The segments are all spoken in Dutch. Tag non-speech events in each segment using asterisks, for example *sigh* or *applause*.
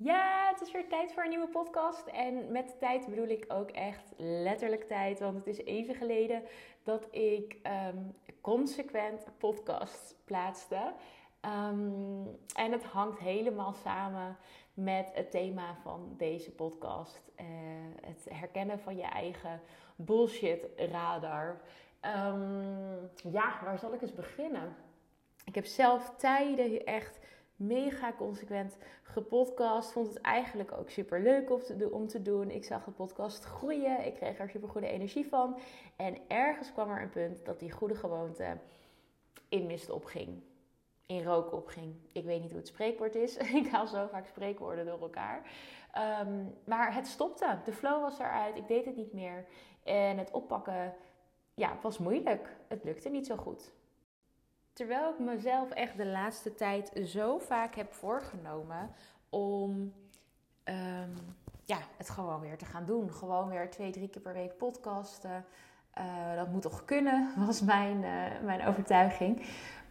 Ja, het is weer tijd voor een nieuwe podcast. En met tijd bedoel ik ook echt letterlijk tijd. Want het is even geleden dat ik ehm, consequent podcasts plaatste. Ehm, en het hangt helemaal samen met het thema van deze podcast. Uh, het herkennen van je eigen bullshit radar. Ehm, ja, waar zal ik eens beginnen? Ik heb zelf tijden echt mega consequent gepodcast. Vond het eigenlijk ook super leuk om te doen. Ik zag de podcast groeien. Ik kreeg er super goede energie van. En ergens kwam er een punt dat die goede gewoonte in mist opging. In rook opging. Ik weet niet hoe het spreekwoord is. *laughs* Ik haal zo vaak spreekwoorden door elkaar. Ehm, maar het stopte. De flow was eruit. Ik deed het niet meer. En het oppakken ja, was moeilijk. Het lukte niet zo goed. Terwijl ik mezelf echt de laatste tijd zo vaak heb voorgenomen om ehm, ja, het gewoon weer te gaan doen. Gewoon weer twee, drie keer per week podcasten. Uh, dat moet toch kunnen, *laughs* was mijn, uh, mijn overtuiging.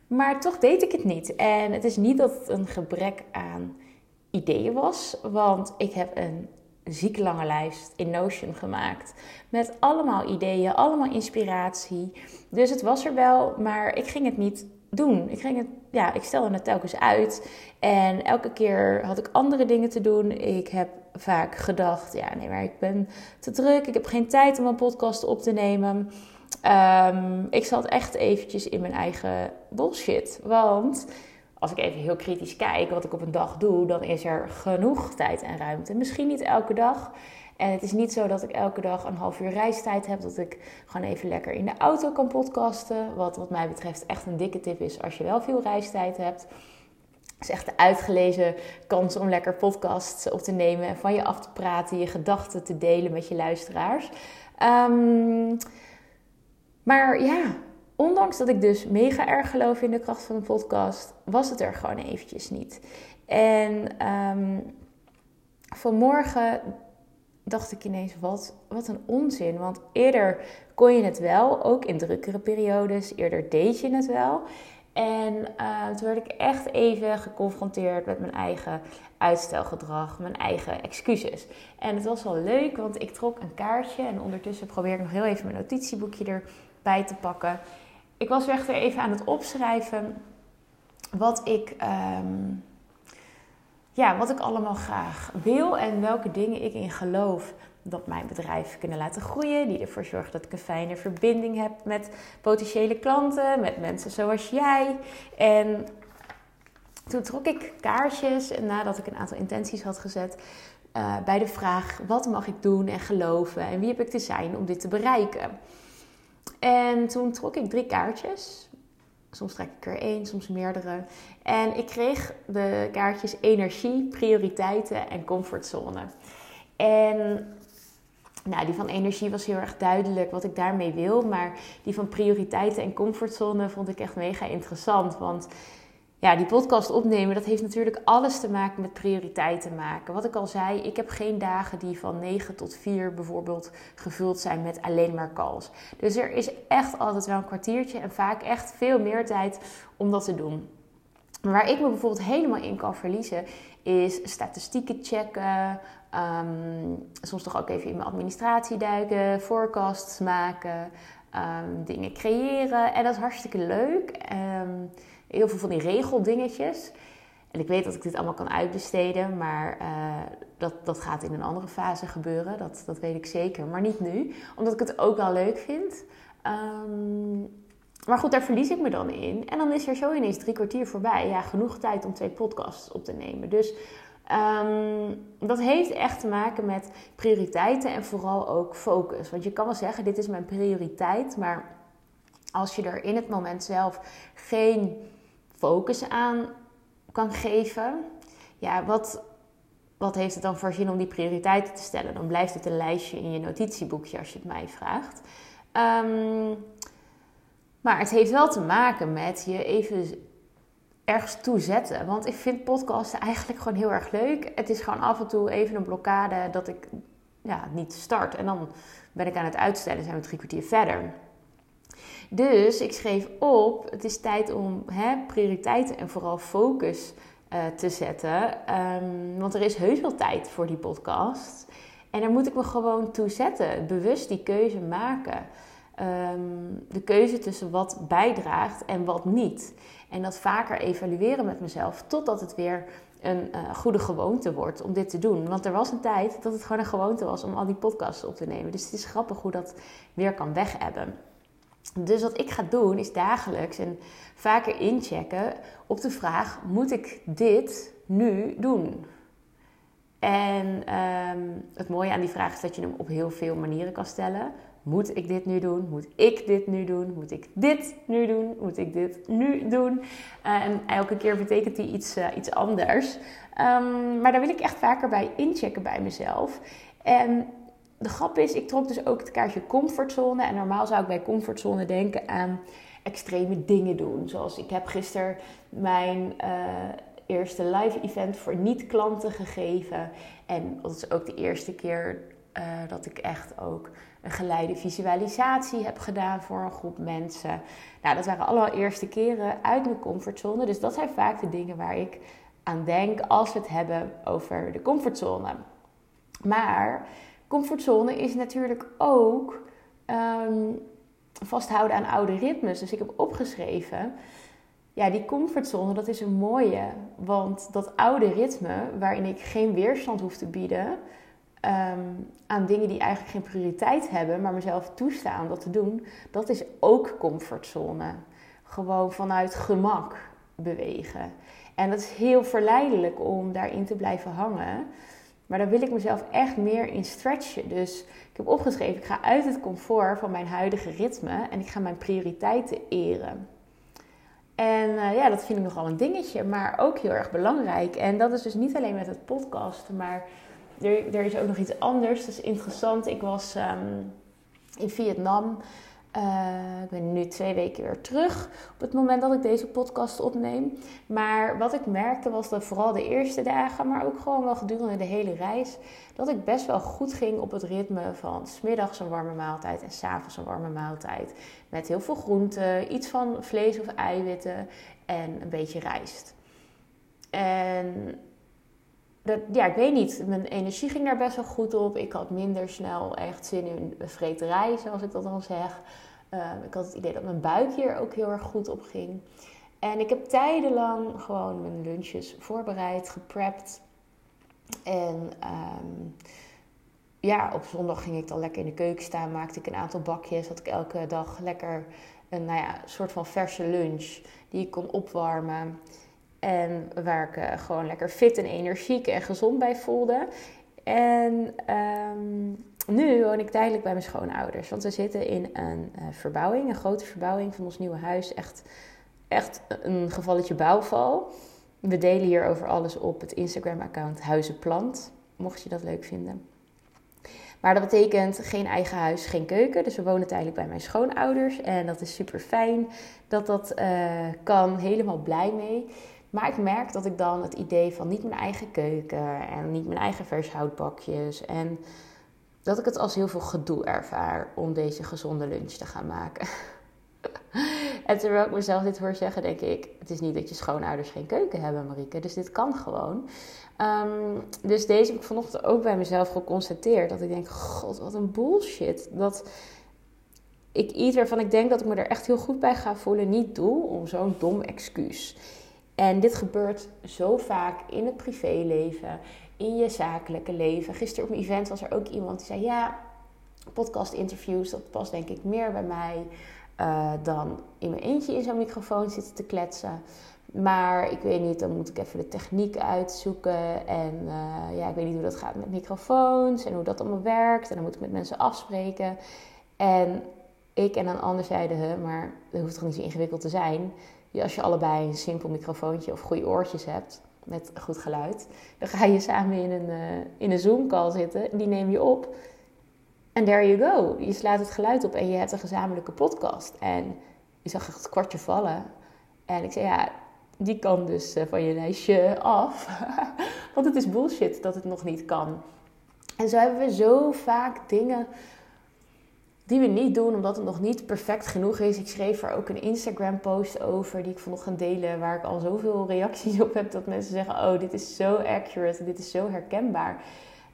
Maar toch deed ik het niet. En het is niet dat het een gebrek aan ideeën was, want ik heb een zieke lange lijst in Notion gemaakt. Met allemaal ideeën, allemaal inspiratie. Dus het was er wel, maar ik ging het niet doen. Ik, ging het, ja, ik stelde het telkens uit. En elke keer had ik andere dingen te doen. Ik heb vaak gedacht, ja nee, maar ik ben te druk. Ik heb geen tijd om een podcast op te nemen. Um, ik zat echt eventjes in mijn eigen bullshit. Want als ik even heel kritisch kijk wat ik op een dag doe, dan is er genoeg tijd en ruimte. Misschien niet elke dag. En het is niet zo dat ik elke dag een half uur reistijd heb. Dat ik gewoon even lekker in de auto kan podcasten. Wat wat mij betreft echt een dikke tip is als je wel veel reistijd hebt. Het is echt de uitgelezen kans om lekker podcasts op te nemen. En van je af te praten. Je gedachten te delen met je luisteraars. Um, maar ja, ondanks dat ik dus mega erg geloof in de kracht van een podcast, was het er gewoon eventjes niet. En um, vanmorgen dacht ik ineens, wat, wat een onzin. Want eerder kon je het wel, ook in drukkere periodes. Eerder deed je het wel. En uh, toen werd ik echt even geconfronteerd met mijn eigen uitstelgedrag, mijn eigen excuses. En het was wel leuk, want ik trok een kaartje en ondertussen probeer ik nog heel even mijn notitieboekje erbij te pakken. Ik was weer even aan het opschrijven wat ik um, ja, wat ik allemaal graag wil en welke dingen ik in geloof dat mijn bedrijf kunnen laten groeien. Die ervoor zorgen dat ik een fijne verbinding heb met potentiële klanten, met mensen zoals jij. En toen trok ik kaarsjes en nadat ik een aantal intenties had gezet. Uh, bij de vraag: wat mag ik doen en geloven en wie heb ik te zijn om dit te bereiken? En toen trok ik drie kaartjes. Soms trek ik er één, soms meerdere. En ik kreeg de kaartjes energie, prioriteiten en comfortzone. En nou, die van energie was heel erg duidelijk wat ik daarmee wil. Maar die van prioriteiten en comfortzone vond ik echt mega interessant. Want ja, die podcast opnemen, dat heeft natuurlijk alles te maken met prioriteiten maken. Wat ik al zei, ik heb geen dagen die van 9 tot 4 bijvoorbeeld gevuld zijn met alleen maar calls. Dus er is echt altijd wel een kwartiertje en vaak echt veel meer tijd om dat te doen. Waar ik me bijvoorbeeld helemaal in kan verliezen, is statistieken checken. Ehm, soms toch ook even in mijn administratie duiken, forecasts maken, um, dingen creëren. En dat is hartstikke leuk. Um, heel veel van die regeldingetjes. En ik weet dat ik dit allemaal kan uitbesteden, maar uh, dat, dat gaat in een andere fase gebeuren. Dat, dat weet ik zeker, maar niet nu. Omdat ik het ook wel leuk vind. Um, maar goed, daar verlies ik me dan in. En dan is er zo ineens drie kwartier voorbij. Ja, genoeg tijd om twee podcasts op te nemen. Dus um, dat heeft echt te maken met prioriteiten en vooral ook focus. Want je kan wel zeggen, dit is mijn prioriteit. Maar als je er in het moment zelf geen focus aan kan geven, ja, wat, wat heeft het dan voor zin om die prioriteiten te stellen? Dan blijft het een lijstje in je notitieboekje als je het mij vraagt. Um, maar het heeft wel te maken met je even ergens toe zetten. Want ik vind podcasten eigenlijk gewoon heel erg leuk. Het is gewoon af en toe even een blokkade dat ik ja, niet start. En dan ben ik aan het uitstellen, zijn we drie kwartier verder. Dus ik schreef op, het is tijd om hè, prioriteiten en vooral focus eh, te zetten. Ehm, want er is heus wel tijd voor die podcast. En daar moet ik me gewoon toe zetten. Bewust die keuze maken. Ehm, de keuze tussen wat bijdraagt en wat niet. En dat vaker evalueren met mezelf totdat het weer een uh, goede gewoonte wordt om dit te doen. Want er was een tijd dat het gewoon een gewoonte was om al die podcasts op te nemen. Dus het is grappig hoe dat weer kan weghebben. Dus wat ik ga doen is dagelijks en vaker inchecken op de vraag: moet ik dit nu doen? En ehm, het mooie aan die vraag is dat je hem op heel veel manieren kan stellen. Moet ik dit nu doen? Moet ik dit nu doen? Moet ik dit nu doen? Moet ik dit nu doen? Uh, en elke keer betekent die iets, uh, iets anders. Um, maar daar wil ik echt vaker bij inchecken bij mezelf. En de grap is, ik trok dus ook het kaartje comfortzone. En normaal zou ik bij comfortzone denken aan extreme dingen doen. Zoals ik heb gisteren mijn uh, eerste live event voor niet-klanten gegeven. En dat is ook de eerste keer uh, dat ik echt ook een geleide visualisatie heb gedaan voor een groep mensen. Nou, dat waren allemaal eerste keren uit mijn comfortzone. Dus dat zijn vaak de dingen waar ik aan denk als we het hebben over de comfortzone. Maar comfortzone is natuurlijk ook um, vasthouden aan oude ritmes. Dus ik heb opgeschreven, ja, die comfortzone, dat is een mooie. Want dat oude ritme, waarin ik geen weerstand hoef te bieden um, aan dingen die eigenlijk geen prioriteit hebben, maar mezelf toestaan om dat te doen, dat is ook comfortzone. Gewoon vanuit gemak bewegen. En dat is heel verleidelijk om daarin te blijven hangen. Maar daar wil ik mezelf echt meer in stretchen. Dus ik heb opgeschreven, ik ga uit het comfort van mijn huidige ritme en ik ga mijn prioriteiten eren. En uh, ja, dat vind ik nogal een dingetje, maar ook heel erg belangrijk. En dat is dus niet alleen met het podcast, maar er, er is ook nog iets anders. Dat is interessant. Ik was um, in Vietnam uh, ik ben nu twee weken weer terug op het moment dat ik deze podcast opneem. Maar wat ik merkte was dat vooral de eerste dagen, maar ook gewoon wel gedurende de hele reis, dat ik best wel goed ging op het ritme van smiddags een warme maaltijd en s'avonds een warme maaltijd. Met heel veel groenten, iets van vlees of eiwitten en een beetje rijst. En dat, ja, ik weet niet. Mijn energie ging daar best wel goed op. Ik had minder snel echt zin in vreterij, zoals ik dat dan zeg. Um, ik had het idee dat mijn buik hier ook heel erg goed op ging. En ik heb tijdenlang gewoon mijn lunches voorbereid, geprept. En um, ja, op zondag ging ik dan lekker in de keuken staan, maakte ik een aantal bakjes. Had ik elke dag lekker een nou ja, soort van verse lunch die ik kon opwarmen. En waar ik uh, gewoon lekker fit en energiek en gezond bij voelde. En um, nu woon ik tijdelijk bij mijn schoonouders. Want we zitten in een uh, verbouwing, een grote verbouwing van ons nieuwe huis. Echt, echt een gevalletje bouwval. We delen hier over alles op het Instagram-account Huizenplant. Mocht je dat leuk vinden. Maar dat betekent geen eigen huis, geen keuken. Dus we wonen tijdelijk bij mijn schoonouders. En dat is super fijn dat dat uh, kan. Helemaal blij mee. Maar ik merk dat ik dan het idee van niet mijn eigen keuken en niet mijn eigen vershoutbakjes en dat ik het als heel veel gedoe ervaar om deze gezonde lunch te gaan maken. *laughs* en terwijl ik mezelf dit hoor zeggen, denk ik: het is niet dat je schoonouders geen keuken hebben, Marieke. Dus dit kan gewoon. Um, dus deze heb ik vanochtend ook bij mezelf geconstateerd. Dat ik denk: God, wat een bullshit. Dat ik iets waarvan ik denk dat ik me er echt heel goed bij ga voelen, niet doe om zo'n dom excuus. En dit gebeurt zo vaak in het privéleven, in je zakelijke leven. Gisteren op een event was er ook iemand die zei: Ja, podcast interviews, dat past denk ik meer bij mij uh, dan in mijn eentje in zo'n microfoon zitten te kletsen. Maar ik weet niet, dan moet ik even de techniek uitzoeken. En uh, ja, ik weet niet hoe dat gaat met microfoons en hoe dat allemaal werkt. En dan moet ik met mensen afspreken. En ik en een ander zeiden, he, maar dat hoeft toch niet zo ingewikkeld te zijn. Als je allebei een simpel microfoontje of goede oortjes hebt, met goed geluid. Dan ga je samen in een, uh, in een Zoom-call zitten. Die neem je op. En there you go. Je slaat het geluid op en je hebt een gezamenlijke podcast. En je zag het kwartje vallen. En ik zei, ja, die kan dus uh, van je lijstje af. *laughs* Want het is bullshit dat het nog niet kan. En zo hebben we zo vaak dingen die we niet doen omdat het nog niet perfect genoeg is. Ik schreef er ook een Instagram post over die ik vanochtend delen, waar ik al zoveel reacties op heb dat mensen zeggen: Oh, dit is zo accurate, dit is zo herkenbaar.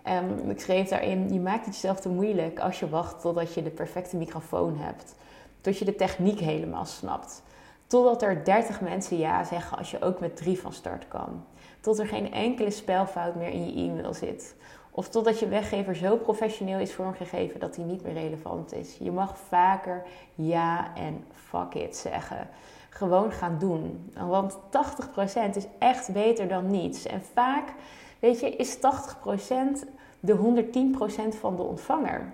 Um, ik schreef daarin: Je maakt het jezelf te moeilijk als je wacht totdat je de perfecte microfoon hebt, tot je de techniek helemaal snapt. Totdat er 30 mensen ja zeggen als je ook met drie van start kan. Tot er geen enkele spelfout meer in je e-mail zit. Of totdat je weggever zo professioneel is vormgegeven dat hij niet meer relevant is. Je mag vaker ja en fuck it zeggen. Gewoon gaan doen. Want 80% is echt beter dan niets. En vaak, weet je, is 80% de 110% van de ontvanger.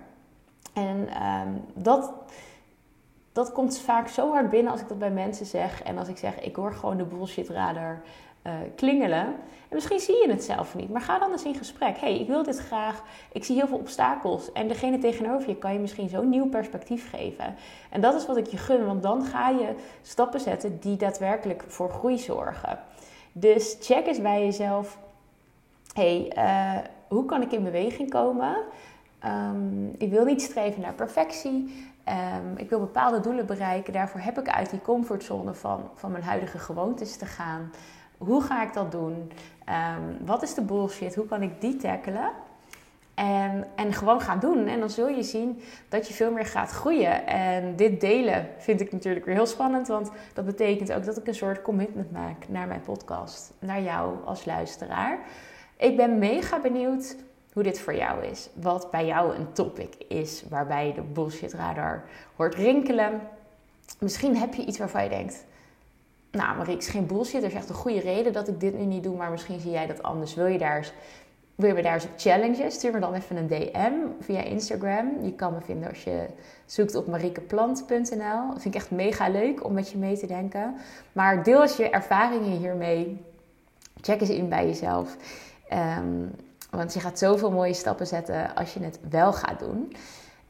En um, dat, dat komt vaak zo hard binnen als ik dat bij mensen zeg. En als ik zeg, ik hoor gewoon de bullshit radar uh, klingelen. En misschien zie je het zelf niet, maar ga dan eens in gesprek. hey, ik wil dit graag. Ik zie heel veel obstakels. En degene tegenover je kan je misschien zo'n nieuw perspectief geven. En dat is wat ik je gun, want dan ga je stappen zetten die daadwerkelijk voor groei zorgen. Dus check eens bij jezelf. hey, uh, hoe kan ik in beweging komen? Um, ik wil niet streven naar perfectie. Um, ik wil bepaalde doelen bereiken. Daarvoor heb ik uit die comfortzone van, van mijn huidige gewoontes te gaan. Hoe ga ik dat doen? Um, wat is de bullshit? Hoe kan ik die tackelen? En, en gewoon gaan doen. En dan zul je zien dat je veel meer gaat groeien. En dit delen vind ik natuurlijk weer heel spannend. Want dat betekent ook dat ik een soort commitment maak naar mijn podcast. Naar jou als luisteraar. Ik ben mega benieuwd hoe dit voor jou is. Wat bij jou een topic is waarbij de bullshit radar hoort rinkelen. Misschien heb je iets waarvan je denkt: Nou, Marie, is geen bullshit. Er is echt een goede reden dat ik dit nu niet doe, maar misschien zie jij dat anders. Wil je daar eens, wil je me daar eens op challengen? Stuur me dan even een DM via Instagram. Je kan me vinden als je zoekt op mariekeplant.nl. Dat vind ik echt mega leuk om met je mee te denken. Maar deel eens je ervaringen hiermee. Check eens in bij jezelf. Um, want je gaat zoveel mooie stappen zetten als je het wel gaat doen.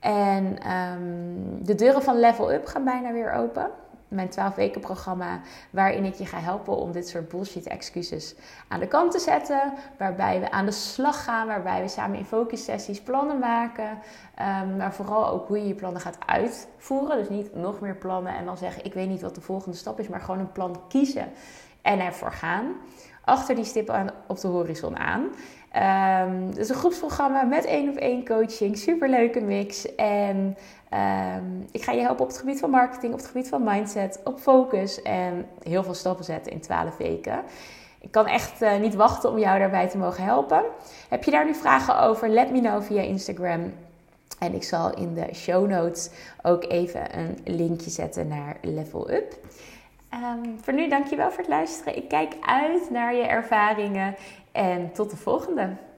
En um, de deuren van Level Up gaan bijna weer open. Mijn 12 weken programma waarin ik je ga helpen om dit soort bullshit excuses aan de kant te zetten. Waarbij we aan de slag gaan, waarbij we samen in focus sessies plannen maken. Um, maar vooral ook hoe je je plannen gaat uitvoeren. Dus niet nog meer plannen en dan zeggen ik weet niet wat de volgende stap is. Maar gewoon een plan kiezen en ervoor gaan. Achter die stippen op de horizon aan. Um, het is een groepsprogramma met één op één coaching. Superleuke mix. En um, ik ga je helpen op het gebied van marketing, op het gebied van mindset, op focus en heel veel stappen zetten in 12 weken. Ik kan echt uh, niet wachten om jou daarbij te mogen helpen. Heb je daar nu vragen over? Let me know via Instagram. En ik zal in de show notes ook even een linkje zetten naar Level Up. Um, voor nu dankjewel voor het luisteren. Ik kijk uit naar je ervaringen en tot de volgende.